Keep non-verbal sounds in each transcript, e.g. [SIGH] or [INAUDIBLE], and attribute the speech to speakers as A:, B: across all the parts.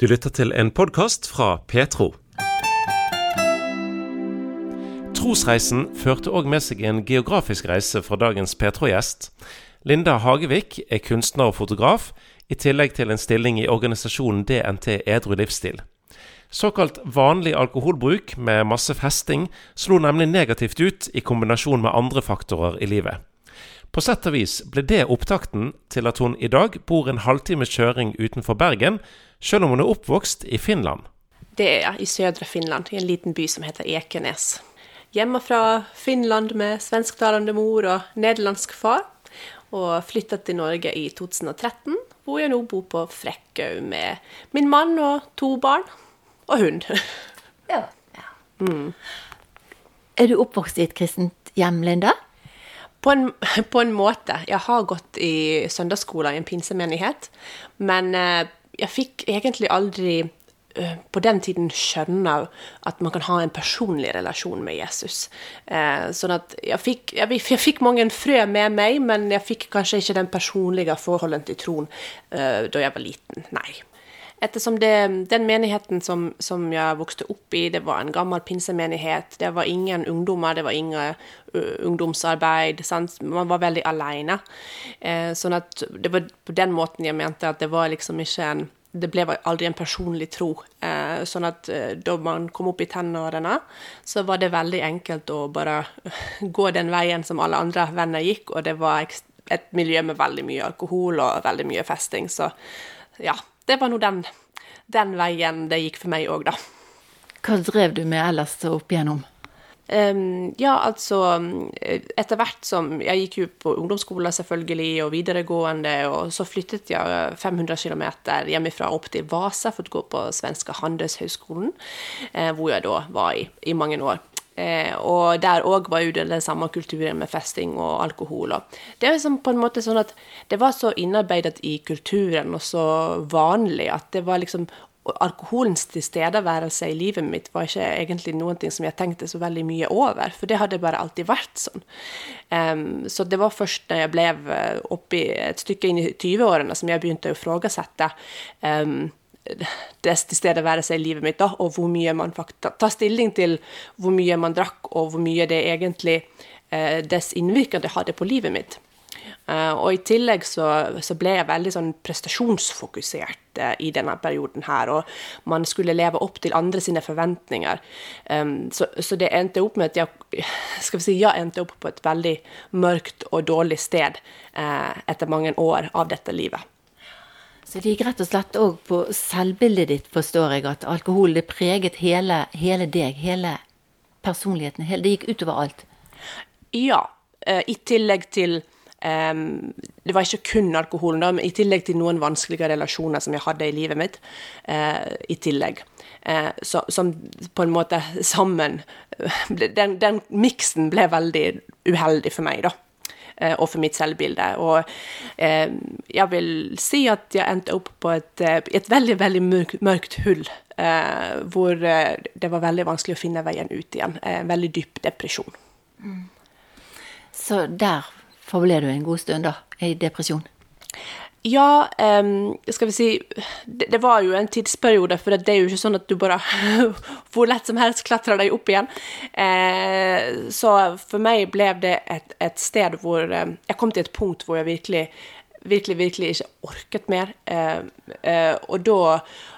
A: Du lytter til en podkast fra Petro. Trosreisen førte òg med seg en geografisk reise for dagens Petro-gjest. Linda Hagevik er kunstner og fotograf, i tillegg til en stilling i organisasjonen DNT Edru livsstil. Såkalt vanlig alkoholbruk med masse festing slo nemlig negativt ut i kombinasjon med andre faktorer i livet. På sett og vis ble det opptakten til at hun i dag bor en halvtimes kjøring utenfor Bergen, selv om hun er oppvokst i Finland.
B: Det er i sødre Finland, i en liten by som heter Ekenes. Hjemme fra Finland med svensktalende mor og nederlandsk far, og flytta til Norge i 2013, hvor jeg nå bor på Frekkhaug med min mann og to barn. Og hund.
C: Ja. ja. Mm. Er du oppvokst i et kristent hjem, Linda?
B: På en, [LAUGHS] på en, måte. Jeg har gått i søndagsskolen i en pinsemenighet, men eh, jeg fikk egentlig aldri eh, på den tiden skjønne at man kan ha en personlig relasjon med Jesus. Eh, sånn at jeg fikk, jeg, jeg fikk, mange frø med meg, men jeg fikk kanskje ikke den personlige forholdet til troen da jeg var liten. Nei. Ettersom det, den menigheten som, som, jeg vokste opp i, det var en gammel pinsemenighet. Det var ingen ungdommer, det var ingen uh, ungdomsarbeid. Sant? Man var veldig alene. Eh, sånn at det var på den måten jeg mente at det var liksom ikke en det ble aldri en personlig tro. Eh, sånn at eh, da man kom opp i tenårene, så var det veldig enkelt å bare gå den veien som alle andre venner gikk, og det var et miljø med veldig mye alkohol og veldig mye festing. Så ja, det var nå den, den, veien det gikk for meg òg, da.
C: Hva drev du med ellers opp igjennom?
B: Um, ja, altså Etter hvert som Jeg gikk jo på ungdomsskolen selvfølgelig, og videregående, og så flyttet jeg 500 km hjemmefra opp til Vasa for å gå på svenske Handelshøgskolen, eh, hvor jeg da var i, i mange år. Eh, og der òg var jo den samme kulturen med festing og alkohol. Og det er liksom på en måte sånn at det var så innarbeidet i kulturen og så vanlig at det var liksom Alkoholens tilstedeværelse i livet mitt var ikke egentlig ting som jeg tenkte så veldig mye over, for det hadde bare alltid vært sånn. Um, så det var først da jeg ble eh, oppi et stykke inn i 20-årene som jeg begynte å ifrågasette um, dess tilstedeværelse i livet mitt, da, og hvor mye man faktisk tar stilling til hvor mye man drakk, og hvor mye det egentlig eh, dess innvirkende hadde på livet mitt. Eh, og i tillegg så, så, ble jeg veldig sånn prestasjonsfokusert eh, i denne perioden her, og man skulle leve opp til andre sine forventninger. Um, så, så, det endte opp med at jeg skal vi si, jeg endte opp på et veldig mørkt og dårlig sted uh, etter mange år av dette livet.
C: Så det gikk rett og slett òg på selvbildet ditt, forstår jeg, at alkohol det preget hele, hele deg, hele personligheten. Hele, det gikk utover alt.
B: Ja. Uh, I tillegg til um, Det var ikke kun alkoholen, da, men i tillegg til noen vanskelige relasjoner som jeg hadde i livet mitt. Uh, I tillegg. Uh, så, som på en måte sammen Den, den miksen ble veldig uheldig for meg, da. Eh, og for mitt selvbilde. Og eh, jeg vil si at jeg endte opp på et, eh, et veldig, veldig mørkt, mørkt hull. hvor det var veldig vanskelig å finne veien ut igjen. En veldig dyp depresjon. Mm.
C: Så der forble du en god stund, da, i depresjon?
B: Ja, um, skal vi si det, det, var jo en tidsperiode, for det er jo ikke sånn at du bare [LAUGHS] hvor lett som helst klatrer deg opp igjen. Eh, så for meg ble det et, et sted hvor eh, Jeg kom til et punkt hvor jeg virkelig, virkelig, virkelig ikke orket mer. Eh, og da,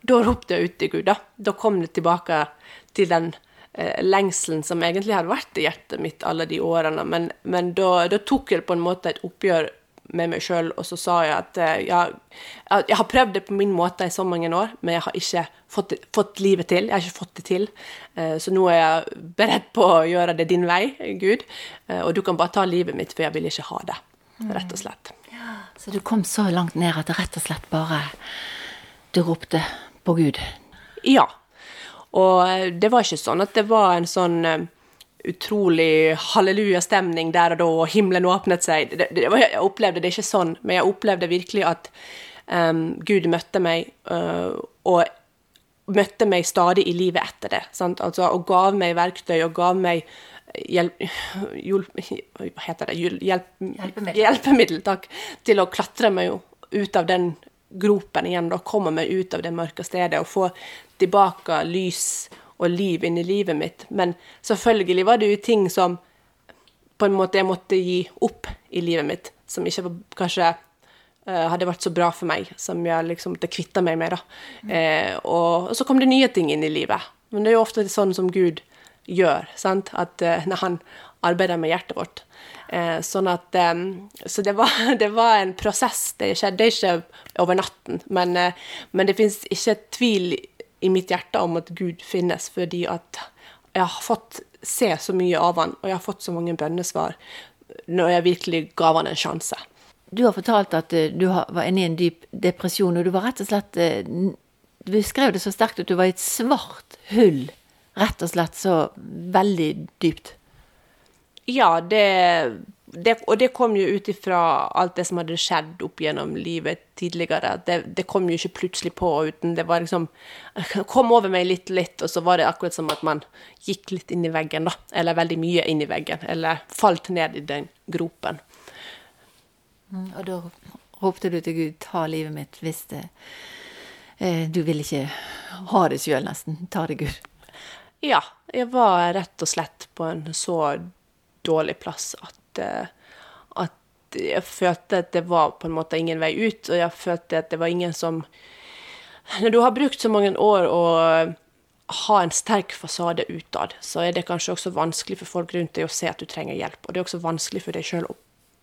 B: da ropte jeg ut til Gud, da. Da kom det tilbake til den lengselen som egentlig hadde vært i hjertet mitt alle de årene. Men, men da, da tok jeg på en måte et oppgjør med meg sjøl, og så sa jeg at uh, jeg, jeg, har prøvd det på min måte i så mange år, men jeg har ikke fått, fått livet til. Jeg har ikke fått det til. Uh, så nå er jeg beredt på å gjøre det din vei, Gud. Uh, og du kan bare ta livet mitt, for jeg vil ikke ha det. Rett og slett.
C: Ja, så du kom så langt ned at det rett og slett bare Du ropte på Gud?
B: Ja. Og det var ikke sånn at det var en sånn utrolig hallelujastemning der og da, og himmelen åpnet seg. Det, det, jeg opplevde det ikke sånn, men jeg opplevde virkelig at um, Gud møtte meg, uh, og møtte meg stadig i livet etter det. Sant? Altså, og gav meg verktøy og gav meg hjelp, hjelp, hva heter det? Hjelp, hjelpemiddel. hjelpemiddel takk, til å klatre meg ut av den gropen igjen, da komme meg ut av det mørke stedet og få tilbake lys og liv inn i livet mitt. Men selvfølgelig var det jo ting som på en måte jeg måtte gi opp i livet mitt, som ikke var, kanskje uh, hadde vært så bra for meg, som jeg liksom måtte kvitte meg med. da. Mm. Eh, og, og, så kom det nye ting inn i livet. Men det er jo ofte sånn som Gud gjør, sant? at uh, når han arbeider med hjertet vårt. Eh, sånn at um, Så det var, [LAUGHS] det var, en prosess. Det skjedde ikke over natten. Men, uh, men det fins ikke tvil i mitt hjerte om at Gud finnes, fordi at jeg har fått se så mye av han, og jeg har fått så mange bønnesvar når jeg virkelig ga han en sjanse.
C: Du har fortalt at uh, du var inne i en dyp depresjon, og du var rett og slett uh, Du beskrev det så sterkt at du var i et svart hull, rett og slett så veldig dypt.
B: Ja, det, det, Og det kom jo ut ifra alt det som hadde skjedd opp gjennom livet tidligere. Det, det, kom jo ikke plutselig på uten det var liksom [LAUGHS] Kom over meg litt, litt, og så var det akkurat som at man gikk litt inn i veggen, da. Eller veldig mye inn i veggen. Eller falt ned i den gropen.
C: Mm, og da ropte du til Gud, ta livet mitt hvis det eh, Du vil ikke ha det sjøl, nesten. Ta det, Gud.
B: Ja, jeg var rett og slett på en så dårlig plass at, at jeg følte at det var på en måte ingen vei ut, og jeg følte at det var ingen som Når du har brukt så mange år å ha en sterk fasade utad, så er det kanskje også vanskelig for folk rundt deg å se at du trenger hjelp. Og det er også vanskelig for deg sjøl å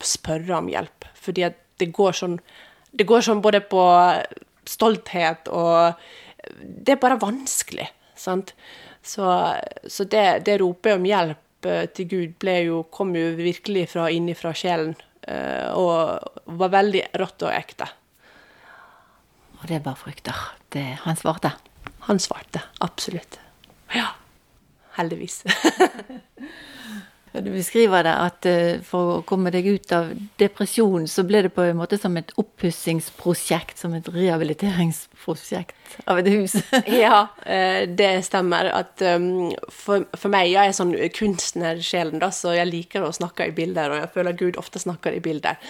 B: spørre om hjelp, fordi det går sånn Det går sånn både på stolthet og Det er bare vanskelig, sant. Så, så det, det roper om hjelp til Gud jo, kom jo virkelig fra innifra sjelen, eh, og var veldig rått og ekte.
C: Og det var frukter. Det, han svarte?
B: Han svarte, absolutt. Ja. Heldigvis. [LAUGHS]
C: Du beskriver det at eh, for å komme deg ut av depresjon, så ble det på en måte som et oppussingsprosjekt, som et rehabiliteringsprosjekt av et hus. [LAUGHS]
B: ja, eh, det stemmer. At um, for, for, meg, jeg er sånn kunstnersjelen, da, så jeg liker å snakke i bilder, og jeg føler Gud ofte snakker i bilder.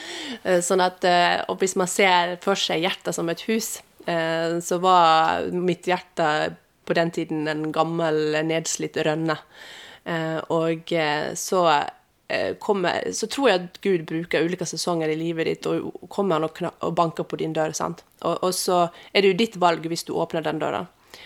B: Eh, sånn at, og hvis man ser for seg hjertet som et hus, så var mitt hjerte på den tiden en gammel, nedslitt rønne. Eh, og eh, så eh, kommer, så tror jeg at Gud bruker ulike sesonger i livet ditt, og kommer han og, og banker på din dør. sant? Og, og, så er det jo ditt valg hvis du åpner den døra.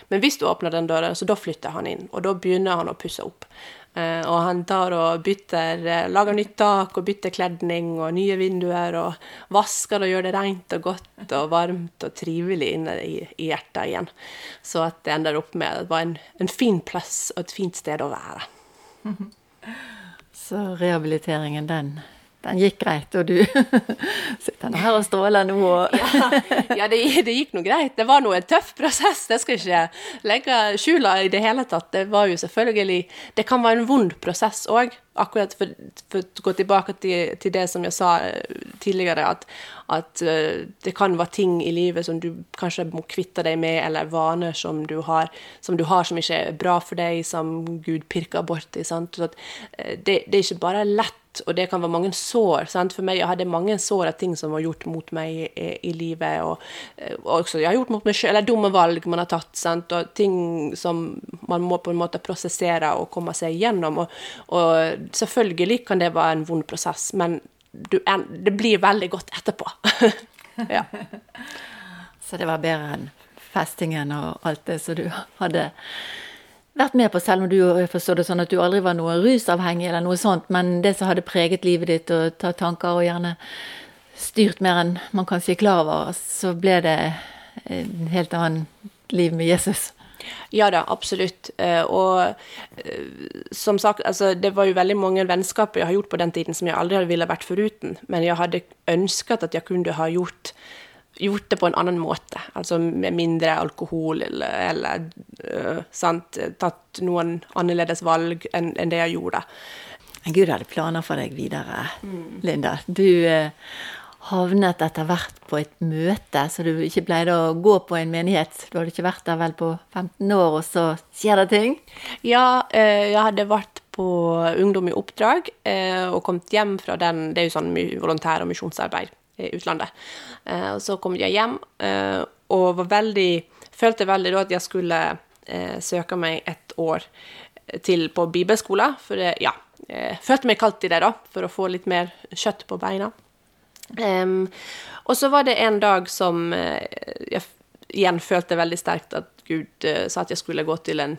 B: Men hvis du åpner den døra, så da flytter han inn, og da begynner han å pusse opp. Og han tar og bytter, lager nytt tak og bytter kledning og nye vinduer og vasker og gjør det rent og godt og varmt og trivelig inne i, i hjertet igjen. Så at det ender opp med at det var en, en fin plass og et fint sted å være. [LAUGHS]
C: Så rehabiliteringen, den, den gikk greit, og du [LAUGHS] sitter her og stråler nå og
B: Ja, ja det, det, gikk nå greit. Det var nå en tøff prosess, det skal ikke legge skjula i det hele tatt. Det var jo selvfølgelig Det kan være en vond prosess òg, akkurat for, for, å gå tilbake til, til, det som jeg sa eh, tidligere, at, at uh, det kan være ting i livet som du kanskje må kvitte deg med, eller vaner som du har som, du har, som ikke er bra for deg, som Gud pirker borti. Uh, det, det, er ikke bare lett og det kan være mange sår. Sant? For meg, Jeg hadde mange sår av ting som var gjort mot meg i, i livet. Og, og, også jeg har gjort mot meg selv, eller dumme valg man har tatt. Sant? Og ting som man må på en måte prosessere og komme seg igjennom. Og, og selvfølgelig kan det være en vond prosess, men du, det blir veldig godt etterpå. [LAUGHS] ja. [LAUGHS]
C: Så det var bedre enn festingen og alt det som du hadde vært med på, selv om du forstår det sånn at du aldri var noe rusavhengig eller noe sånt, men det som hadde preget livet ditt og tatt tanker og gjerne styrt mer enn man kan si klar over, så ble det en helt annen liv med Jesus.
B: Ja da, absolutt. Eh, og eh, som sagt, altså, det var jo veldig mange vennskaper jeg har gjort på den tiden som jeg aldri ville vært foruten, men jeg hadde ønsket at jeg kunne ha gjort gjort det på en annen måte, altså med mindre alkohol eller, eller uh, sant, tatt noen annerledes valg enn, en det jeg gjorde.
C: Gud hadde planer for deg videre, mm. Linda. Du uh, havnet etter hvert på et møte, så du ikke pleide å gå på en menighet. Du hadde ikke vært der vel på 15 år, og så skjer det ting?
B: Ja, uh, jeg hadde vært på Ungdom i oppdrag og kommet hjem fra den Det er jo sånn volontær- og misjonsarbeid utlandet. Eh, og så kom jeg hjem eh, og var veldig Følte veldig da at jeg skulle eh, søke meg et år til på bibelskolen, for ja, jeg følte meg kalt i det, da, for å få litt mer kjøtt på beina. Og så var det en dag som jeg igjen følte veldig sterkt at Gud sa at jeg skulle gå til en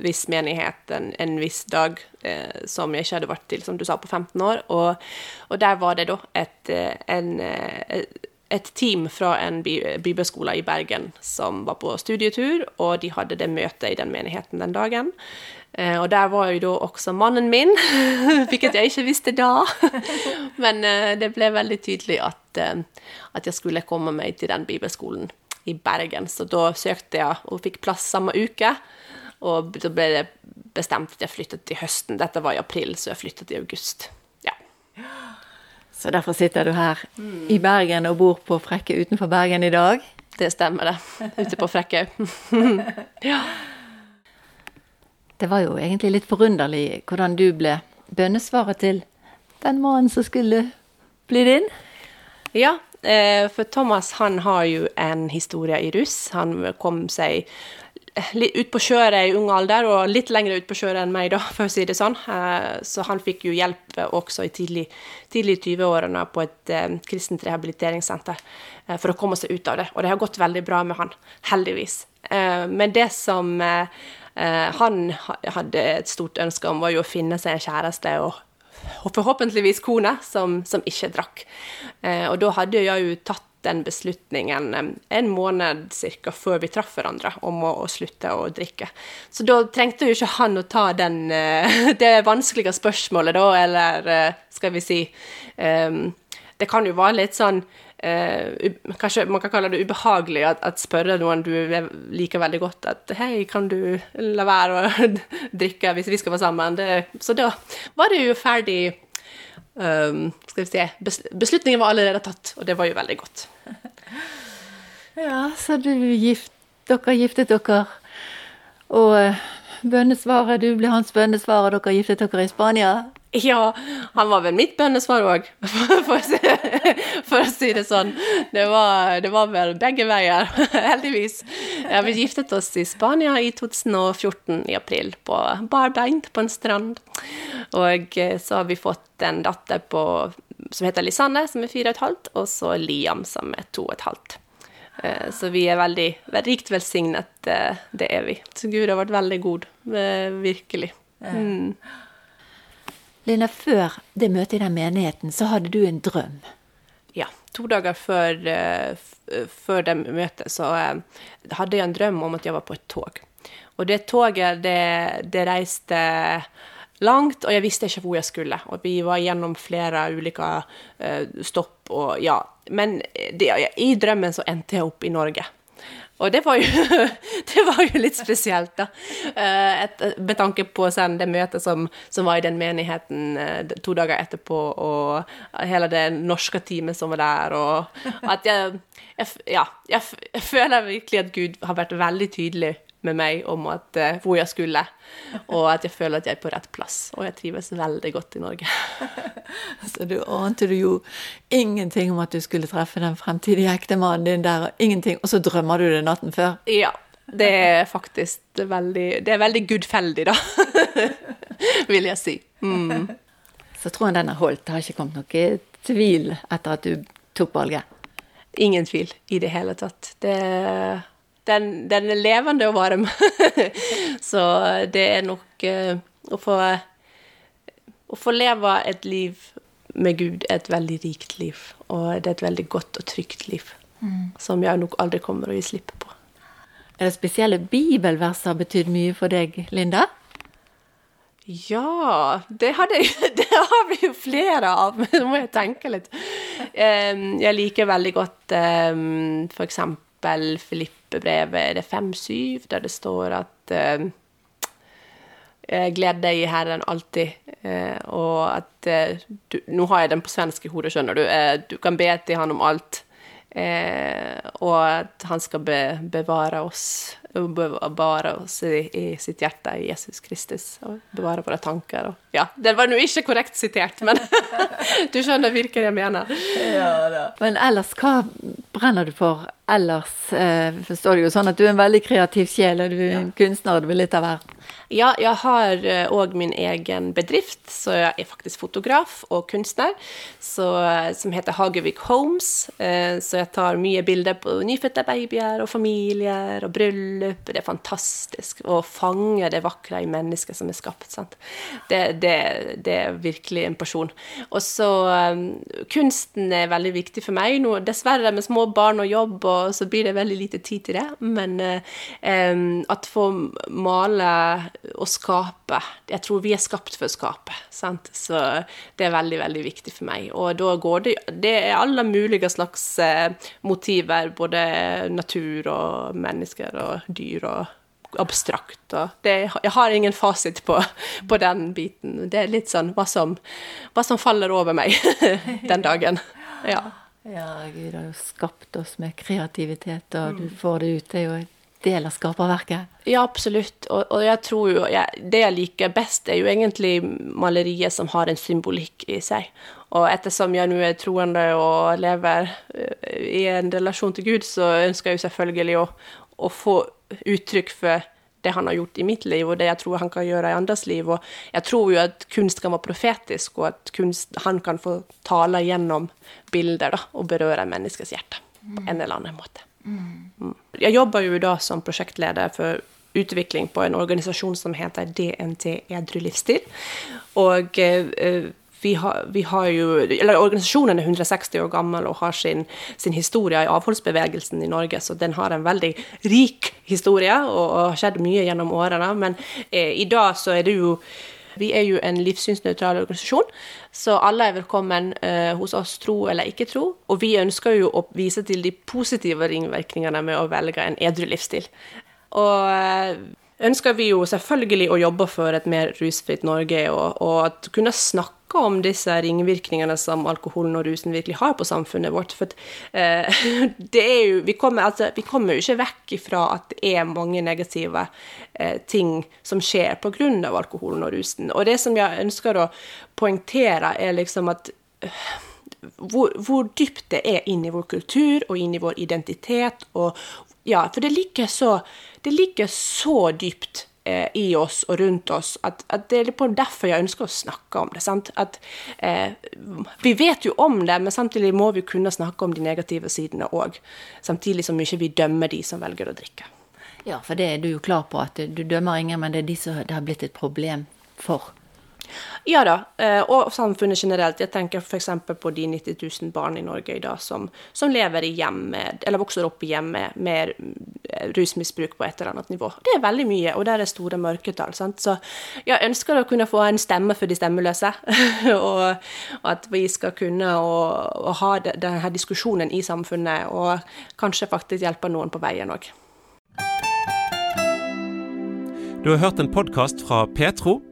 B: viss menighet en, en viss dag eh, som jeg ikke hadde vært til, som du sa, på 15 år. Og, og der var det da et, en, et team fra en bibelskole i Bergen som var på studietur, og de hadde det møtet i den menigheten den dagen. Eh, og der var jo da også mannen min, [LAUGHS] hvilket jeg ikke visste da. [LAUGHS] Men eh, det ble veldig tydelig at, eh, at jeg skulle komme meg til den bibelskolen i Bergen. Så da søkte jeg og fikk plass samme uke. Og da ble det bestemt at jeg flyttet til høsten. Dette var i april, så jeg flyttet i august. Ja.
C: Så derfor sitter du her mm. i Bergen og bor på Frekke utenfor Bergen i dag?
B: Det stemmer, det. Ute på Frekke. [LAUGHS] ja.
C: Det var jo egentlig litt forunderlig hvordan du ble bønnesvaret til den mannen som skulle bli din.
B: Ja, eh, for Thomas han har jo en historie i russ. Han kom seg litt ut på kjøret i ung alder, og litt lenger ut på kjøret enn meg, da, [LAUGHS] for å si det sånn. Eh, så han fikk jo hjelp også i tidlig, tidlig 20-årene på et eh, kristent rehabiliteringssenter eh, for å komme seg ut av det. Og det har gått veldig bra med han, heldigvis. Eh, men det som eh, eh, han hadde et stort ønske om, var jo å finne seg en kjæreste og forhåpentligvis kone som, som ikke drakk. og da hadde jeg jo tatt den beslutningen en måned cirka før vi traff hverandre om å, å, slutte å drikke. Så da trengte jo ikke han å ta den, eh, [LAUGHS] det vanskelige spørsmålet, da, eller eh, skal vi si um, Det kan jo være litt sånn uh, Kanskje man kan kalle det ubehagelig at, at spørre noen du liker veldig godt at Hei, kan du la være å [LAUGHS] drikke hvis vi skal være sammen? Det, så da var det jo ferdig skal vi si, Beslutningen var allerede tatt, og det var jo veldig godt. [LAUGHS]
C: ja, så du gift, dere giftet dere, og uh, bønnesvaret, du ble hans bønnesvarer, dere giftet dere i Spania? [LAUGHS]
B: Ja, han var vel mitt bønnesvar òg, [LAUGHS] for, for, å si det sånn. Det var, det var vel begge veier, [LAUGHS] heldigvis. Ja, vi giftet oss i Spania i 2014 i april, på barbeint på en strand. Og eh, så har vi fått en datter på, som heter Lisanne, som er fire og et halvt, og så Liam, som er to og et halvt. Eh, så vi er veldig, rikt velsignet, eh, det er vi. Så Gud har vært veldig god, virkelig. Mm.
C: Lina, før det møtet i den menigheten, så hadde du en drøm.
B: Ja. To dager før, uh, før det møtet så uh, hadde jeg en drøm om at jeg var på et tog. Og det toget, det, det reiste langt, og jeg visste ikke hvor jeg skulle. Og vi var gjennom flere ulike stopp og ja. Men det, i drømmen så endte jeg opp i Norge. Og det var jo, [LAUGHS] det var jo litt spesielt, da. Eh, et, med tanke på sen, det møtet som, som, var i den menigheten eh, to dager etterpå, og hele det norske teamet som var der, og at jeg, jeg Ja, jeg, jeg føler virkelig at Gud har vært veldig tydelig med meg om at, uh, hvor jeg skulle, [LAUGHS] og at jeg føler at jeg er på rett plass. Og jeg trives veldig godt i Norge. [LAUGHS]
C: Så du ante du jo ingenting om at du skulle treffe den fremtidige ektemannen din der, og ingenting, og så drømmer du det natten før?
B: Ja. Det er faktisk veldig Det er veldig gudfeldig, da. [LAUGHS] Vil jeg si. Mm.
C: Så troen den har holdt. Det har ikke kommet noe tvil etter at du tok valget?
B: Ingen tvil i det hele tatt. Det den, den, er levende og varm. [LAUGHS] så det er nok uh, å få Å få leve et liv med Gud er et veldig rikt liv. Og det er et veldig godt og trygt liv. Mm. Som jeg nok aldri kommer å gi slipp på.
C: Er det spesielle bibelvers som har betydd mye for deg, Linda?
B: Ja, det, hadde, [LAUGHS] det, har vi jo flere av, [LAUGHS] men nå må jeg tenke litt. Um, jeg liker veldig godt um, for eksempel Filipp Filippe-brevet, det 5-7, der det står at eh, Gled deg i Herren alltid, Eh, og at eh, du, Nå har jeg den på svensk i hodet, skjønner du. du kan be til Han om alt. Eh, og at han skal be, bevare oss bevare oss i, i, sitt hjerte i Jesus Kristus, og bevare våre tanker. Og, ja, det var nå ikke korrekt sitert, men [LAUGHS] du skjønner hvilken jeg mener.
C: Ja, men ellers, hva brenner du for ellers? Eh, forstår du jo sånn at du er en veldig kreativ sjel, og du er en kunstner, og du vil litt av hvert.
B: Ja, jeg har òg eh, min egen bedrift, så jeg er faktisk fotograf og kunstner, så, som heter Hagevik Homes. Eh, så jeg tar mye bilder på nyfødte babyer og familier og bryllup. Det er fantastisk å fange det vakre i mennesket som er skapt. Det, det, det, er virkelig en person. Og så Kunsten er veldig viktig for meg. Nå, dessverre med små barn og jobb, og så blir det veldig lite tid til det. Men eh, at få male å skape. Jeg tror vi er skapt for å skape. Sant? Så det er veldig, veldig viktig for meg. Og da går det Det er alle mulige slags eh, motiver. Både natur og mennesker og dyr og abstrakt. Og det, jeg har ingen fasit på, på, den biten. Det er litt sånn hva som, hva som faller over meg [LAUGHS] den dagen. Ja.
C: Ja, Gud har jo skapt oss med kreativitet, og du får det ut. Det er jo et del av skaperverket?
B: Ja, absolutt. Og, og jeg tror jo jeg, Det jeg liker best, er jo egentlig maleriet som har en symbolikk i seg. Og ettersom jeg nå er troende og lever eh, i en relasjon til Gud, så ønsker jeg jo selvfølgelig å, å få uttrykk for det han har gjort i mitt liv, og det jeg tror han kan gjøre i andres liv. Og jeg tror jo at kunst kan være profetisk, og at kunst, han kan få tale gjennom bilder da, og berøre menneskets hjerte på en eller annen måte. Jeg jobber jo da som prosjektleder for utvikling på en organisasjon som heter DNT Edru livsstil. Og eh, vi har, vi har, jo Eller organisasjonen er 160 år gammel og har sin, sin, historie i avholdsbevegelsen i Norge, så den har en veldig rik historie og, og har skjedd mye gjennom årene. Men eh, i dag så er det jo vi er jo en livssynsnøytral organisasjon, så alle er velkommen eh, hos oss, tro eller ikke tro. Og vi ønsker jo å vise til de positive ringvirkningene med å velge en edru livsstil. Og eh, ønsker vi jo selvfølgelig å jobbe for et mer rusfritt Norge, og, og at kunne snakke om disse ringvirkningene som alkoholen og rusen virkelig har på samfunnet vårt. For eh, [LAUGHS] det er jo, vi, kommer, altså, vi kommer jo ikke vekk ifra at det er mange negative eh, ting som skjer pga. alkoholen og rusen. Og det som jeg ønsker å poengtere, er liksom at eh, hvor, hvor, dypt det er inn i vår kultur og inn i vår identitet. Og, ja, for det ligger så, det ligger så dypt eh, i oss og rundt oss at, at, det er litt på derfor jeg ønsker å snakke om det. sant? At eh, Vi vet jo om det, men samtidig må vi kunne snakke om de negative sidene òg. Samtidig som ikke vi dømmer de som velger å drikke.
C: Ja, for det er du jo klar på, at du dømmer ingen, men det er de som det har blitt et problem for.
B: Ja da, eh, og samfunnet generelt. Jeg tenker f.eks. på de 90 000 barn i Norge i dag som, som lever i hjem med, eller vokser opp i hjem med, med, eh, rusmisbruk på et eller annet nivå. Det er veldig mye, og der er store mørketall. Sant? Så jeg ønsker å kunne få en stemme for de stemmeløse, og, [LAUGHS] og, at vi skal kunne å, å ha denne diskusjonen i samfunnet, og kanskje faktisk hjelpe noen på veien òg.
A: Du har hørt en podkast fra Petro.